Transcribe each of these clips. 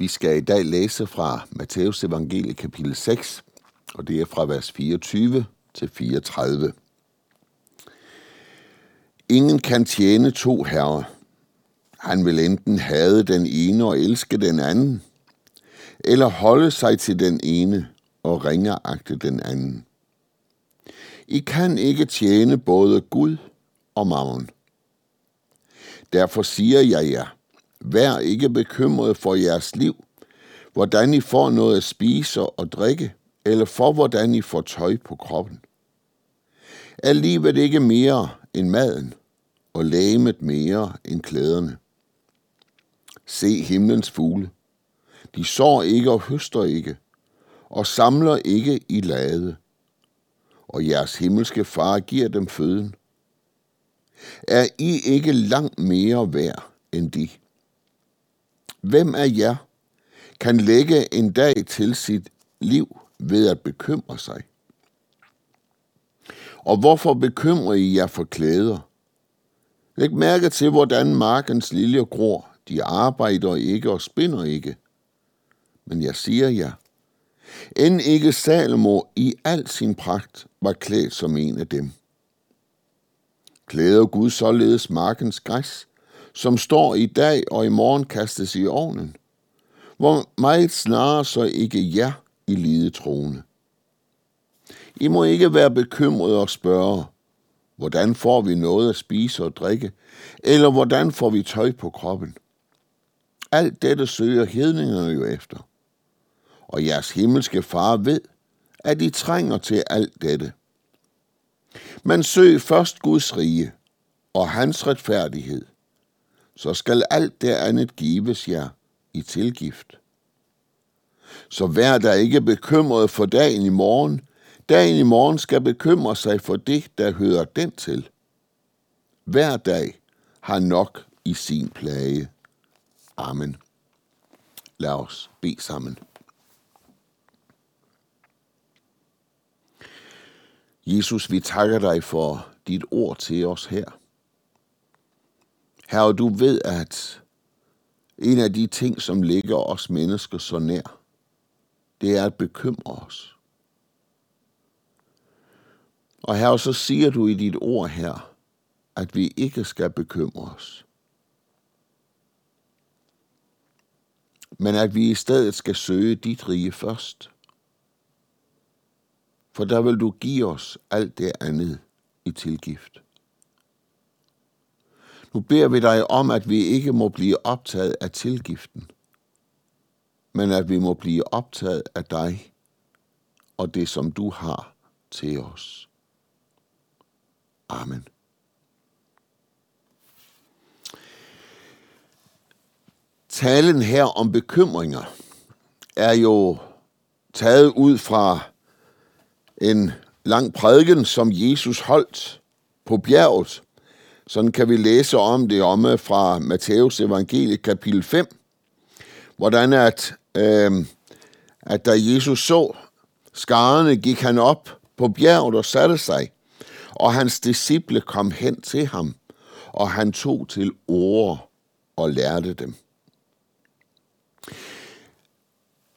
Vi skal i dag læse fra Matteus evangelie kapitel 6, og det er fra vers 24 til 34. Ingen kan tjene to herrer. Han vil enten hade den ene og elske den anden, eller holde sig til den ene og ringeagte den anden. I kan ikke tjene både Gud og mammon. Derfor siger jeg jer, vær ikke bekymret for jeres liv, hvordan I får noget at spise og drikke, eller for hvordan I får tøj på kroppen. Er livet ikke mere end maden, og lægemet mere end klæderne? Se himlens fugle. De sår ikke og høster ikke, og samler ikke i lade. Og jeres himmelske far giver dem føden. Er I ikke langt mere værd end de? Hvem af jer kan lægge en dag til sit liv ved at bekymre sig? Og hvorfor bekymrer I jer for klæder? Læg mærke til, hvordan markens lilje gror. De arbejder ikke og spinder ikke. Men jeg siger jer, end ikke Salomo i al sin pragt var klædt som en af dem. Klæder Gud således markens græs, som står i dag og i morgen kastes i ovnen. Hvor meget snarere så ikke jer i lide troende. I må ikke være bekymrede og spørge, hvordan får vi noget at spise og drikke, eller hvordan får vi tøj på kroppen. Alt dette søger hedningerne jo efter. Og jeres himmelske far ved, at I trænger til alt dette. Men søg først Guds rige og hans retfærdighed, så skal alt det andet gives jer i tilgift. Så vær der ikke bekymret for dagen i morgen. Dagen i morgen skal bekymre sig for det, der hører den til. Hver dag har nok i sin plage. Amen. Lad os bede sammen. Jesus, vi takker dig for dit ord til os her. Herre, du ved, at en af de ting, som ligger os mennesker så nær, det er at bekymre os. Og herre, så siger du i dit ord her, at vi ikke skal bekymre os. Men at vi i stedet skal søge dit rige først. For der vil du give os alt det andet i tilgift. Nu beder vi dig om, at vi ikke må blive optaget af tilgiften, men at vi må blive optaget af dig og det, som du har til os. Amen. Talen her om bekymringer er jo taget ud fra en lang prædiken, som Jesus holdt på bjerget. Sådan kan vi læse om det omme fra Matteus evangelie kapitel 5, hvordan at, øh, at da Jesus så skarne, gik han op på bjerget og satte sig, og hans disciple kom hen til ham, og han tog til ord og lærte dem.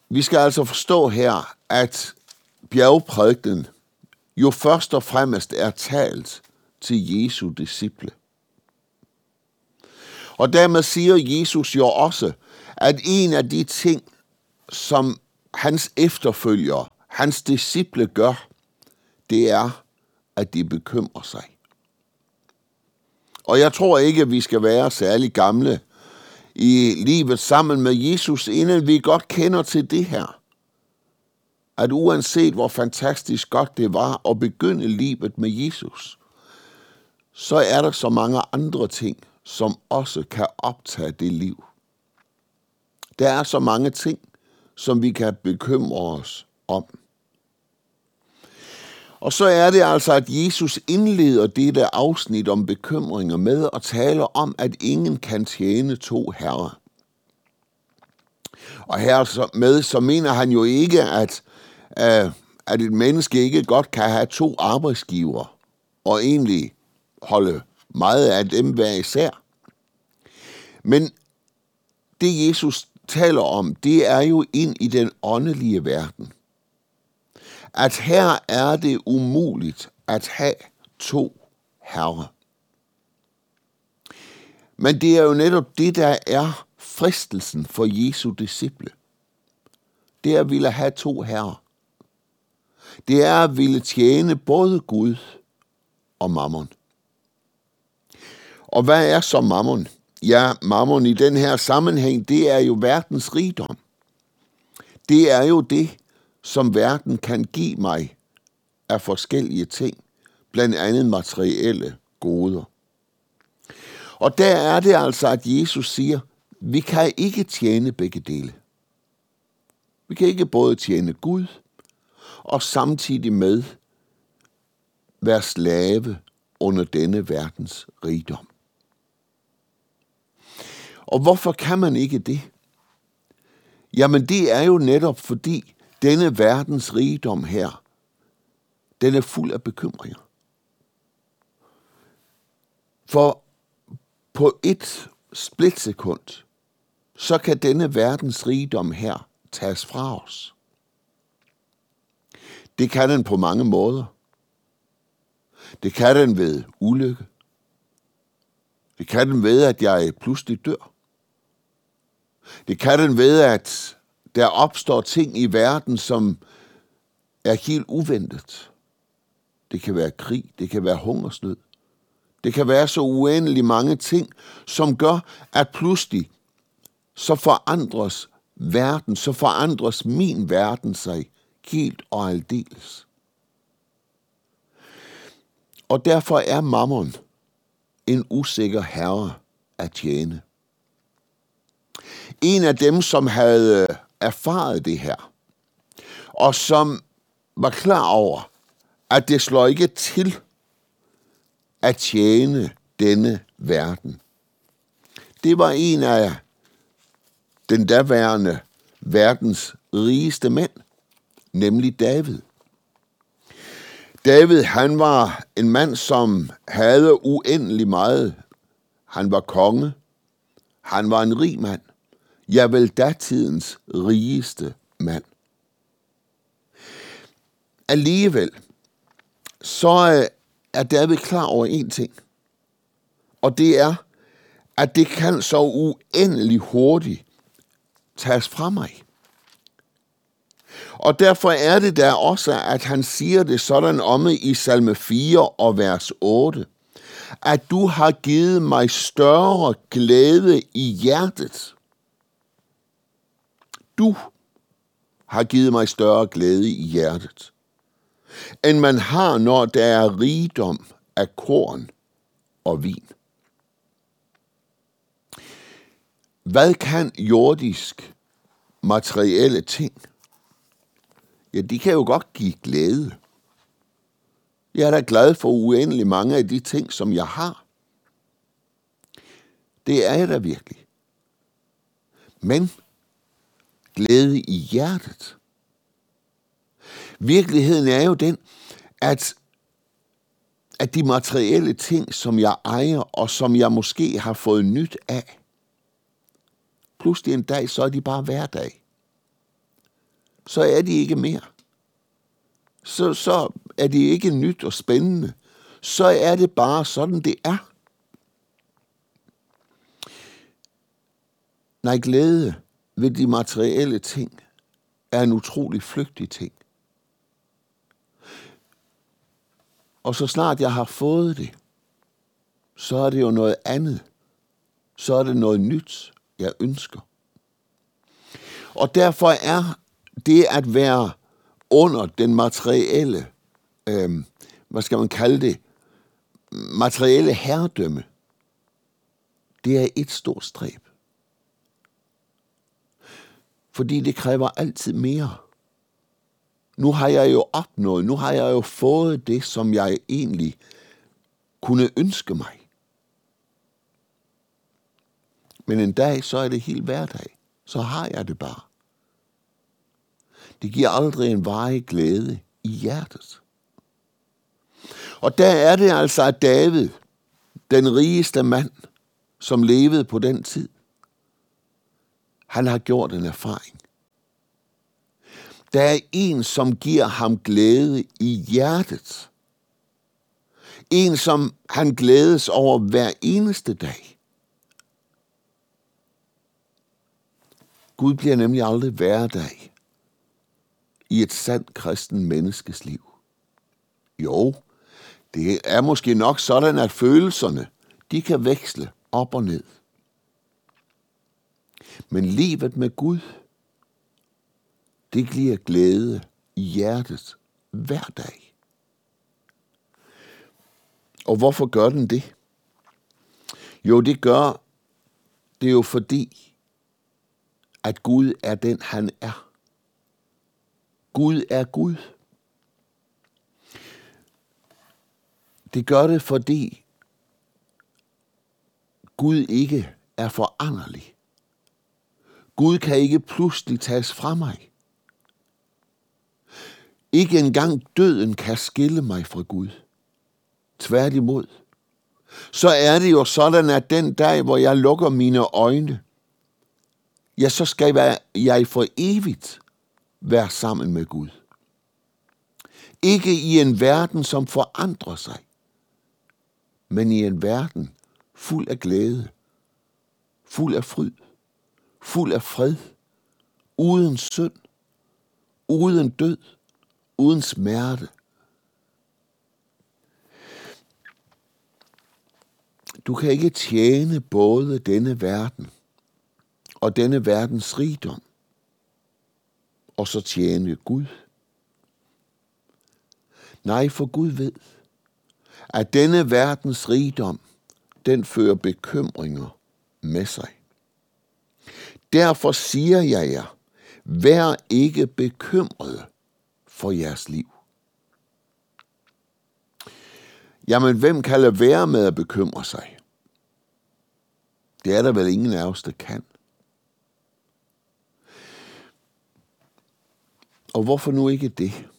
Vi skal altså forstå her, at bjergprædiken jo først og fremmest er talt til Jesu disciple. Og dermed siger Jesus jo også, at en af de ting, som hans efterfølgere, hans disciple gør, det er, at de bekymrer sig. Og jeg tror ikke, at vi skal være særlig gamle i livet sammen med Jesus, inden vi godt kender til det her. At uanset hvor fantastisk godt det var at begynde livet med Jesus, så er der så mange andre ting, som også kan optage det liv. Der er så mange ting, som vi kan bekymre os om. Og så er det altså, at Jesus indleder dette afsnit om bekymringer med at tale om, at ingen kan tjene to herrer. Og her med, så mener han jo ikke, at, øh, at et menneske ikke godt kan have to arbejdsgiver, og egentlig holde meget af dem hver især. Men det Jesus taler om, det er jo ind i den åndelige verden. At her er det umuligt at have to herrer. Men det er jo netop det, der er fristelsen for Jesu disciple. Det er at ville have to herrer. Det er at ville tjene både Gud og mammon. Og hvad er så mammon? Ja, mammon i den her sammenhæng, det er jo verdens rigdom. Det er jo det, som verden kan give mig af forskellige ting, blandt andet materielle goder. Og der er det altså, at Jesus siger, vi kan ikke tjene begge dele. Vi kan ikke både tjene Gud og samtidig med være slave under denne verdens rigdom. Og hvorfor kan man ikke det? Jamen det er jo netop fordi denne verdens rigdom her, den er fuld af bekymringer. For på et splitsekund, så kan denne verdens rigdom her tages fra os. Det kan den på mange måder. Det kan den ved ulykke. Det kan den ved, at jeg pludselig dør. Det kan den ved, at der opstår ting i verden, som er helt uventet. Det kan være krig, det kan være hungersnød. Det kan være så uendelig mange ting, som gør, at pludselig så forandres verden, så forandres min verden sig helt og aldeles. Og derfor er mammon en usikker herre at tjene. En af dem, som havde øh, erfaret det her, og som var klar over, at det slår ikke til at tjene denne verden. Det var en af den daværende verdens rigeste mænd, nemlig David. David, han var en mand, som havde uendelig meget. Han var konge. Han var en rig mand. Ja, vel datidens rigeste mand. Alligevel, så øh, er David klar over en ting. Og det er, at det kan så uendelig hurtigt tages fra mig. Og derfor er det der også, at han siger det sådan omme i salme 4 og vers 8, at du har givet mig større glæde i hjertet. Du har givet mig større glæde i hjertet, end man har, når der er rigdom af korn og vin. Hvad kan jordisk materielle ting? Ja, de kan jo godt give glæde. Jeg er da glad for uendelig mange af de ting, som jeg har. Det er jeg da virkelig. Men glæde i hjertet. Virkeligheden er jo den, at, at de materielle ting, som jeg ejer, og som jeg måske har fået nyt af, pludselig en dag, så er de bare hverdag. Så er de ikke mere. Så, så er det ikke nyt og spændende. Så er det bare sådan, det er. Nej, glæde ved de materielle ting er en utrolig flygtig ting. Og så snart jeg har fået det, så er det jo noget andet. Så er det noget nyt, jeg ønsker. Og derfor er det at være under den materielle, øh, hvad skal man kalde det, materielle herredømme, det er et stort stræb. Fordi det kræver altid mere. Nu har jeg jo opnået, nu har jeg jo fået det, som jeg egentlig kunne ønske mig. Men en dag, så er det helt hverdag. Så har jeg det bare. Det giver aldrig en varig glæde i hjertet. Og der er det altså, at David, den rigeste mand, som levede på den tid, han har gjort en erfaring. Der er en, som giver ham glæde i hjertet. En, som han glædes over hver eneste dag. Gud bliver nemlig aldrig hverdag i et sandt kristen menneskes liv. Jo, det er måske nok sådan, at følelserne, de kan veksle op og ned. Men livet med Gud, det giver glæde i hjertet hver dag. Og hvorfor gør den det? Jo, det gør det er jo fordi, at Gud er den, han er. Gud er Gud. Det gør det, fordi Gud ikke er foranderlig. Gud kan ikke pludselig tages fra mig. Ikke engang døden kan skille mig fra Gud. Tværtimod. Så er det jo sådan, at den dag, hvor jeg lukker mine øjne, ja, så skal jeg for evigt være sammen med Gud. Ikke i en verden, som forandrer sig, men i en verden fuld af glæde, fuld af fryd, fuld af fred, uden synd, uden død, uden smerte. Du kan ikke tjene både denne verden og denne verdens rigdom, og så tjene Gud. Nej, for Gud ved, at denne verdens rigdom, den fører bekymringer med sig. Derfor siger jeg jer, vær ikke bekymret for jeres liv. Jamen, hvem kan lade være med at bekymre sig? Det er der vel ingen af os, der kan. Og hvorfor nu ikke det?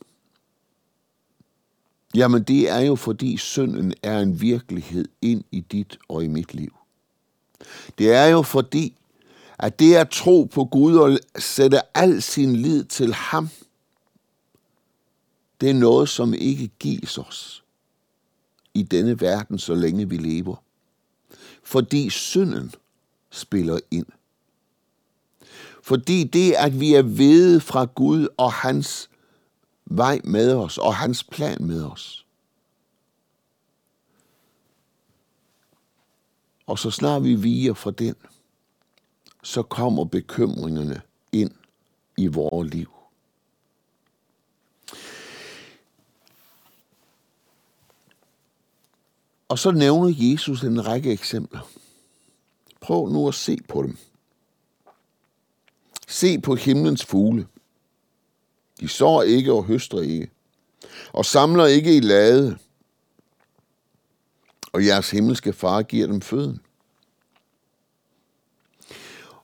Jamen det er jo fordi synden er en virkelighed ind i dit og i mit liv. Det er jo fordi, at det at tro på Gud og sætte al sin lid til ham, det er noget, som ikke gives os i denne verden, så længe vi lever. Fordi synden spiller ind. Fordi det, at vi er ved fra Gud og hans vej med os og hans plan med os. Og så snart vi viger fra den, så kommer bekymringerne ind i vores liv. Og så nævner Jesus en række eksempler. Prøv nu at se på dem. Se på himlens fugle. De sår ikke og høster ikke, og samler ikke i lade, og jeres himmelske far giver dem føden.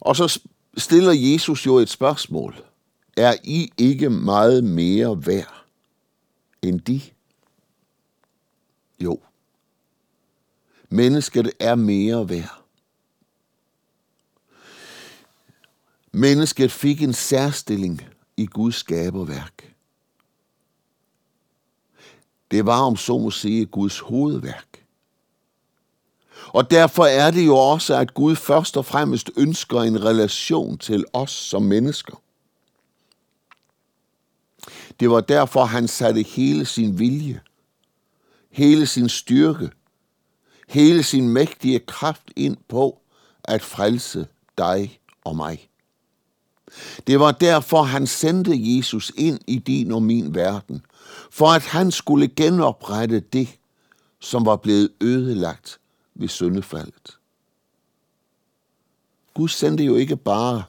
Og så stiller Jesus jo et spørgsmål. Er I ikke meget mere værd end de? Jo. Mennesket er mere værd. Mennesket fik en særstilling i Guds skaberværk. Det var, om så må sige, Guds hovedværk. Og derfor er det jo også, at Gud først og fremmest ønsker en relation til os som mennesker. Det var derfor, han satte hele sin vilje, hele sin styrke, hele sin mægtige kraft ind på at frelse dig og mig. Det var derfor, han sendte Jesus ind i din og min verden, for at han skulle genoprette det, som var blevet ødelagt ved syndefaldet. Gud sendte jo ikke bare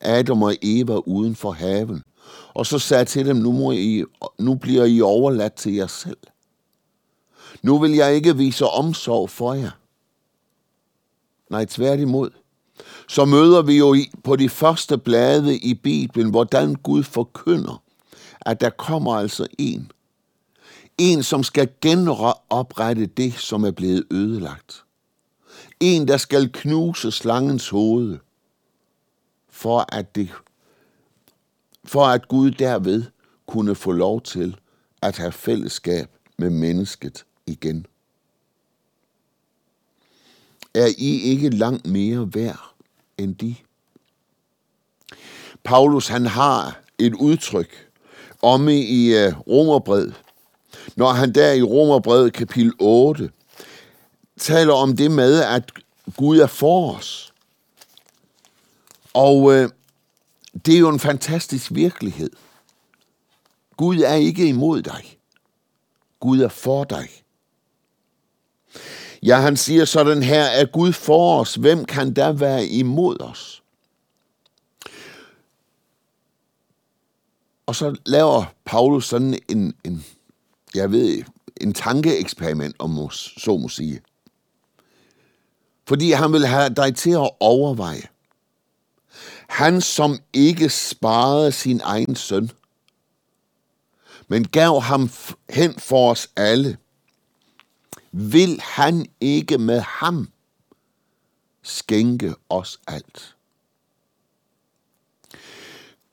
Adam og Eva uden for haven, og så sagde til dem, nu, må I, nu bliver I overladt til jer selv. Nu vil jeg ikke vise omsorg for jer. Nej, tværtimod så møder vi jo på de første blade i Bibelen, hvordan Gud forkynder, at der kommer altså en. En, som skal genoprette det, som er blevet ødelagt. En, der skal knuse slangens hoved for at, det, for at Gud derved kunne få lov til at have fællesskab med mennesket igen. Er I ikke langt mere værd end de? Paulus han har et udtryk om i uh, Romerbrevet, når han der i Romerbrevet kapitel 8 taler om det med, at Gud er for os. Og øh, det er jo en fantastisk virkelighed. Gud er ikke imod dig. Gud er for dig. Ja, han siger sådan her, at Gud for os, hvem kan der være imod os? Og så laver Paulus sådan en, en jeg ved, en tankeeksperiment, om så må sige. Fordi han vil have dig til at overveje. Han, som ikke sparede sin egen søn, men gav ham hen for os alle, vil han ikke med ham skænke os alt.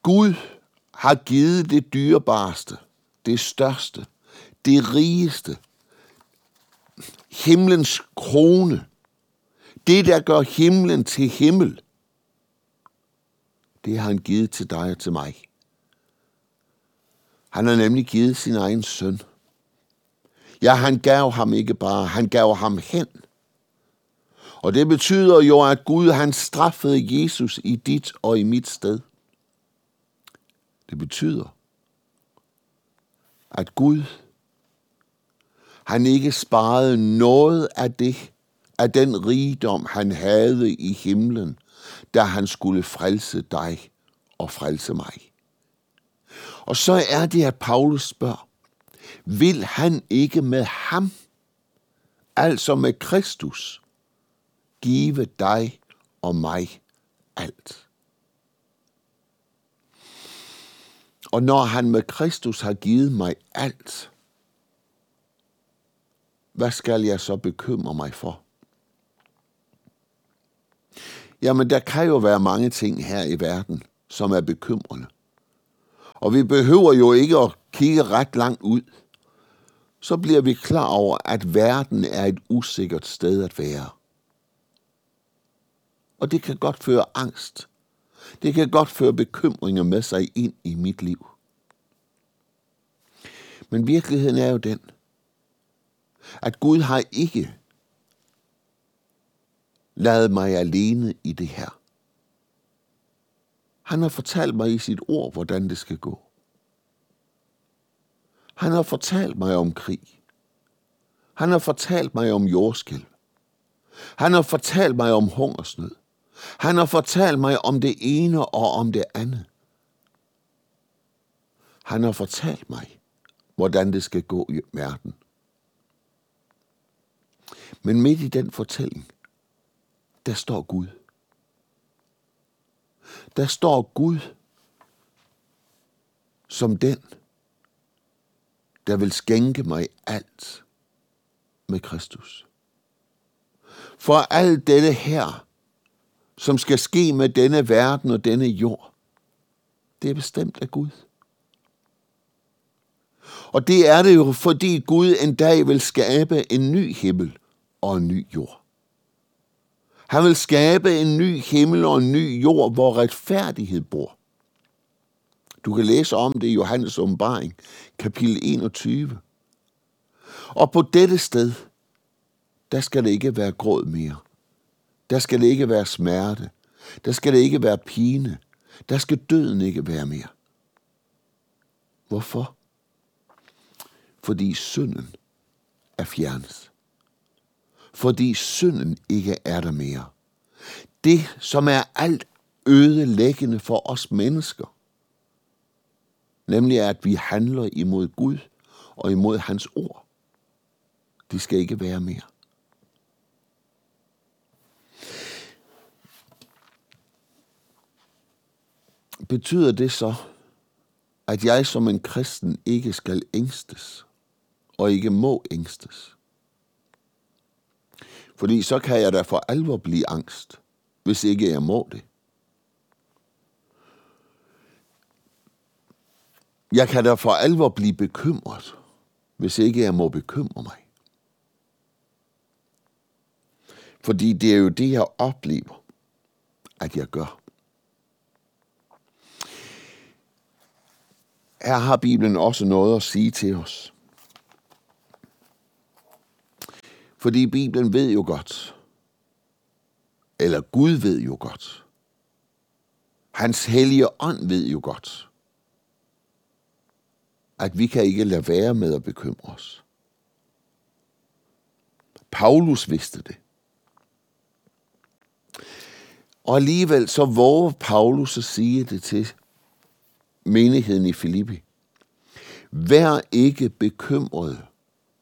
Gud har givet det dyrebareste, det største, det rigeste, himlens krone, det der gør himlen til himmel, det har han givet til dig og til mig. Han har nemlig givet sin egen søn. Ja, han gav ham ikke bare, han gav ham hen. Og det betyder jo, at Gud han straffede Jesus i dit og i mit sted. Det betyder, at Gud, han ikke sparede noget af det, af den rigdom, han havde i himlen, da han skulle frelse dig og frelse mig. Og så er det, at Paulus spørger, vil han ikke med ham, altså med Kristus, give dig og mig alt? Og når han med Kristus har givet mig alt, hvad skal jeg så bekymre mig for? Jamen, der kan jo være mange ting her i verden, som er bekymrende. Og vi behøver jo ikke at kigge ret langt ud. Så bliver vi klar over, at verden er et usikkert sted at være. Og det kan godt føre angst. Det kan godt føre bekymringer med sig ind i mit liv. Men virkeligheden er jo den, at Gud har ikke ladet mig alene i det her. Han har fortalt mig i sit ord, hvordan det skal gå. Han har fortalt mig om krig. Han har fortalt mig om jordskælv. Han har fortalt mig om hungersnød. Han har fortalt mig om det ene og om det andet. Han har fortalt mig, hvordan det skal gå i verden. Men midt i den fortælling, der står Gud der står Gud som den, der vil skænke mig alt med Kristus. For alt dette her, som skal ske med denne verden og denne jord, det er bestemt af Gud. Og det er det jo, fordi Gud en dag vil skabe en ny himmel og en ny jord. Han vil skabe en ny himmel og en ny jord, hvor retfærdighed bor. Du kan læse om det i Johannes åbenbaring, kapitel 21. Og på dette sted, der skal det ikke være gråd mere. Der skal det ikke være smerte. Der skal det ikke være pine. Der skal døden ikke være mere. Hvorfor? Fordi synden er fjernet fordi synden ikke er der mere. Det, som er alt ødelæggende for os mennesker, nemlig at vi handler imod Gud og imod hans ord, det skal ikke være mere. Betyder det så, at jeg som en kristen ikke skal ængstes og ikke må ængstes? Fordi så kan jeg da for alvor blive angst, hvis ikke jeg må det. Jeg kan da for alvor blive bekymret, hvis ikke jeg må bekymre mig. Fordi det er jo det, jeg oplever, at jeg gør. Her har Bibelen også noget at sige til os. Fordi Bibelen ved jo godt, eller Gud ved jo godt, hans hellige ånd ved jo godt, at vi kan ikke lade være med at bekymre os. Paulus vidste det. Og alligevel så våger Paulus at sige det til menigheden i Filippi. Vær ikke bekymret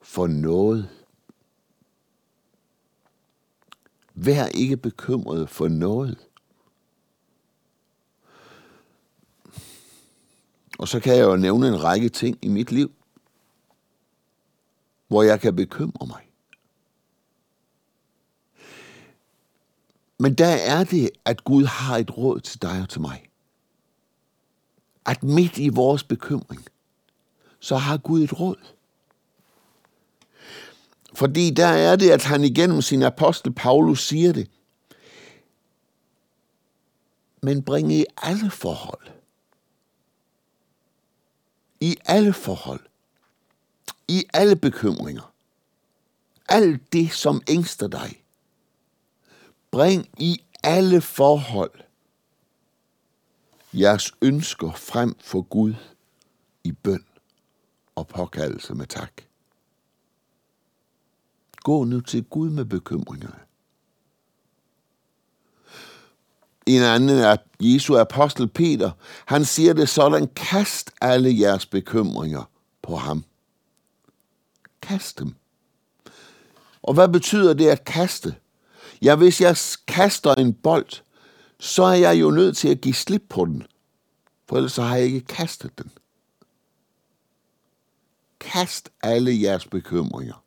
for noget. Vær ikke bekymret for noget. Og så kan jeg jo nævne en række ting i mit liv, hvor jeg kan bekymre mig. Men der er det, at Gud har et råd til dig og til mig. At midt i vores bekymring, så har Gud et råd. Fordi der er det, at han igennem sin apostel Paulus siger det. Men bring i alle forhold. I alle forhold. I alle bekymringer. Alt det, som ængster dig. Bring i alle forhold jeres ønsker frem for Gud i bøn og påkaldelse med tak. Gå nu til Gud med bekymringerne. En anden er Jesu apostel Peter, han siger det sådan, kast alle jeres bekymringer på ham. Kast dem. Og hvad betyder det at kaste? Ja, hvis jeg kaster en bold, så er jeg jo nødt til at give slip på den, for ellers har jeg ikke kastet den. Kast alle jeres bekymringer.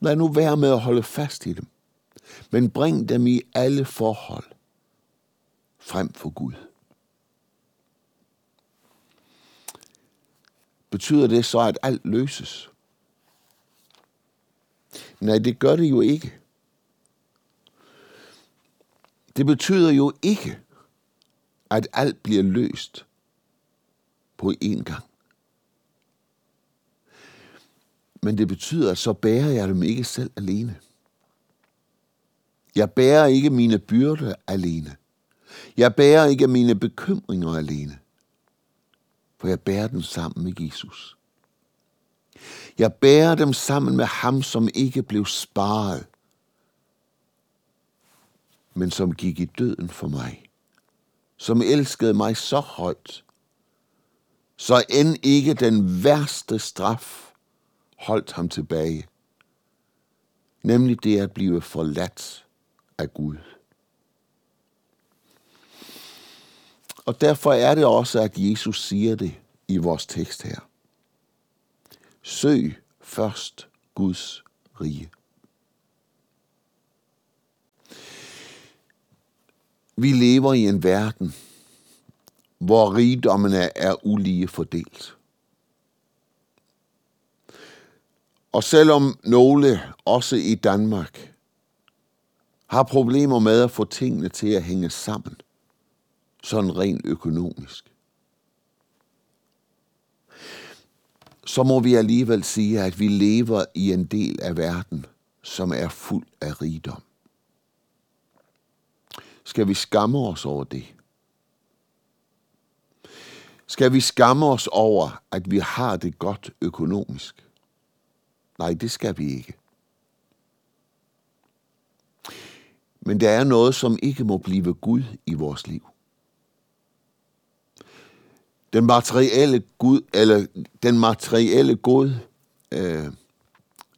Lad nu være med at holde fast i dem, men bring dem i alle forhold frem for Gud. Betyder det så, at alt løses? Nej, det gør det jo ikke. Det betyder jo ikke, at alt bliver løst på én gang. Men det betyder, at så bærer jeg dem ikke selv alene. Jeg bærer ikke mine byrder alene. Jeg bærer ikke mine bekymringer alene. For jeg bærer dem sammen med Jesus. Jeg bærer dem sammen med ham, som ikke blev sparet, men som gik i døden for mig. Som elskede mig så højt, så end ikke den værste straf holdt ham tilbage. Nemlig det at blive forladt af Gud. Og derfor er det også, at Jesus siger det i vores tekst her. Søg først Guds rige. Vi lever i en verden, hvor rigdommene er ulige fordelt. Og selvom nogle, også i Danmark, har problemer med at få tingene til at hænge sammen, sådan rent økonomisk, så må vi alligevel sige, at vi lever i en del af verden, som er fuld af rigdom. Skal vi skamme os over det? Skal vi skamme os over, at vi har det godt økonomisk? Nej, det skal vi ikke. Men der er noget, som ikke må blive Gud i vores liv. Den materielle Gud, eller den materielle god, øh,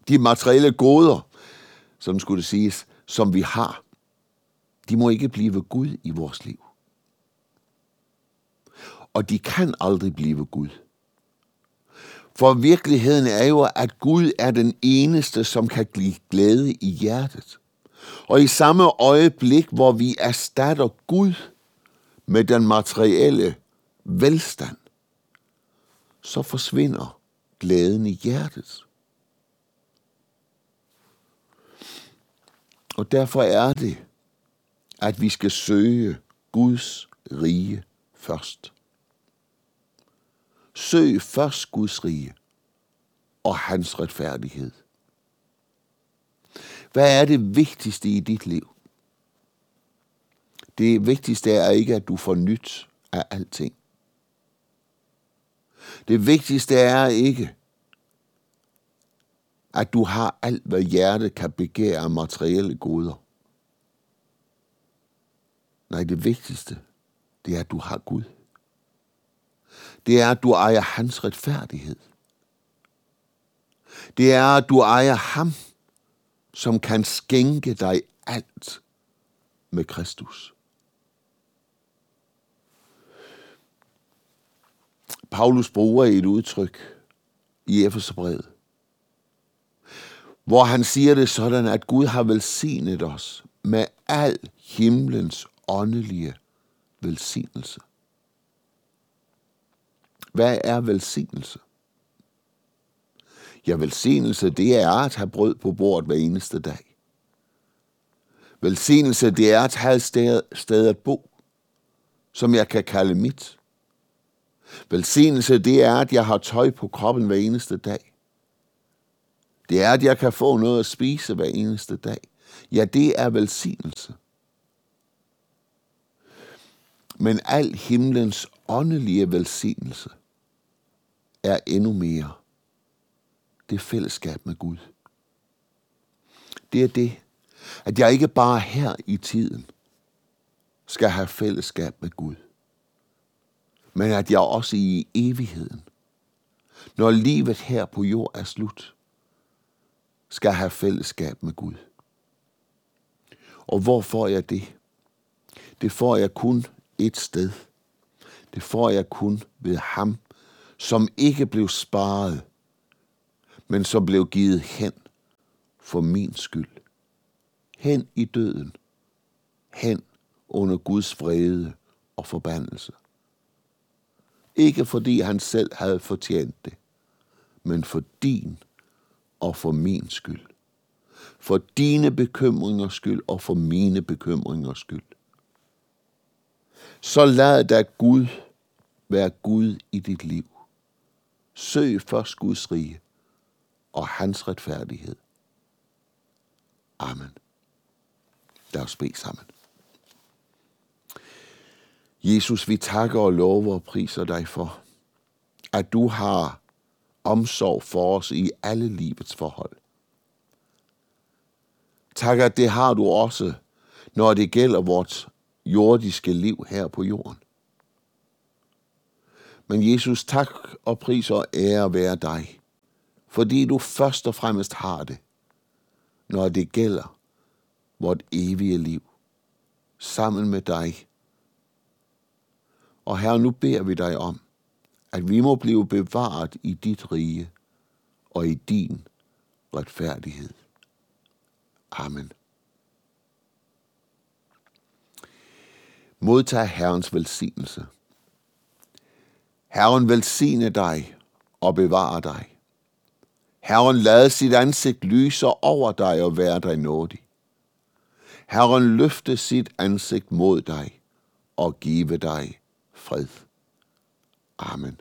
de materielle goder, som skulle det siges, som vi har, de må ikke blive Gud i vores liv. Og de kan aldrig blive Gud. For virkeligheden er jo, at Gud er den eneste, som kan give glæde i hjertet. Og i samme øjeblik, hvor vi erstatter Gud med den materielle velstand, så forsvinder glæden i hjertet. Og derfor er det, at vi skal søge Guds rige først. Søg først Guds rige og hans retfærdighed. Hvad er det vigtigste i dit liv? Det vigtigste er ikke, at du får nyt af alting. Det vigtigste er ikke, at du har alt, hvad hjertet kan begære af materielle goder. Nej, det vigtigste, det er, at du har Gud. Det er, at du ejer hans retfærdighed. Det er, at du ejer ham, som kan skænke dig alt med Kristus. Paulus bruger et udtryk i Efeserbrevet, hvor han siger det sådan, at Gud har velsignet os med al himlens åndelige velsignelse. Hvad er velsignelse? Ja, velsignelse, det er at have brød på bordet hver eneste dag. Velsignelse, det er at have et sted, sted at bo, som jeg kan kalde mit. Velsignelse, det er, at jeg har tøj på kroppen hver eneste dag. Det er, at jeg kan få noget at spise hver eneste dag. Ja, det er velsignelse. Men al himlens åndelige velsignelse er endnu mere. Det er fællesskab med Gud. Det er det, at jeg ikke bare her i tiden skal have fællesskab med Gud men at jeg også i evigheden, når livet her på jord er slut, skal have fællesskab med Gud. Og hvor får jeg det? Det får jeg kun et sted. Det får jeg kun ved ham, som ikke blev sparet, men som blev givet hen for min skyld. Hen i døden. Hen under Guds vrede og forbandelse. Ikke fordi han selv havde fortjent det, men for din og for min skyld. For dine bekymringers skyld og for mine bekymringers skyld. Så lad da Gud være Gud i dit liv. Søg først Guds rige og hans retfærdighed. Amen. Lad os bede sammen. Jesus, vi takker og lover og priser dig for, at du har omsorg for os i alle livets forhold. Tak, at det har du også, når det gælder vores jordiske liv her på jorden. Men Jesus, tak og pris og ære være dig, fordi du først og fremmest har det, når det gælder vort evige liv, sammen med dig og her nu beder vi dig om, at vi må blive bevaret i dit rige og i din retfærdighed. Amen. Modtag Herrens velsignelse. Herren velsigne dig og bevare dig. Herren lade sit ansigt lyse over dig og være dig nådig. Herren løfte sit ansigt mod dig og give dig fred. Amen.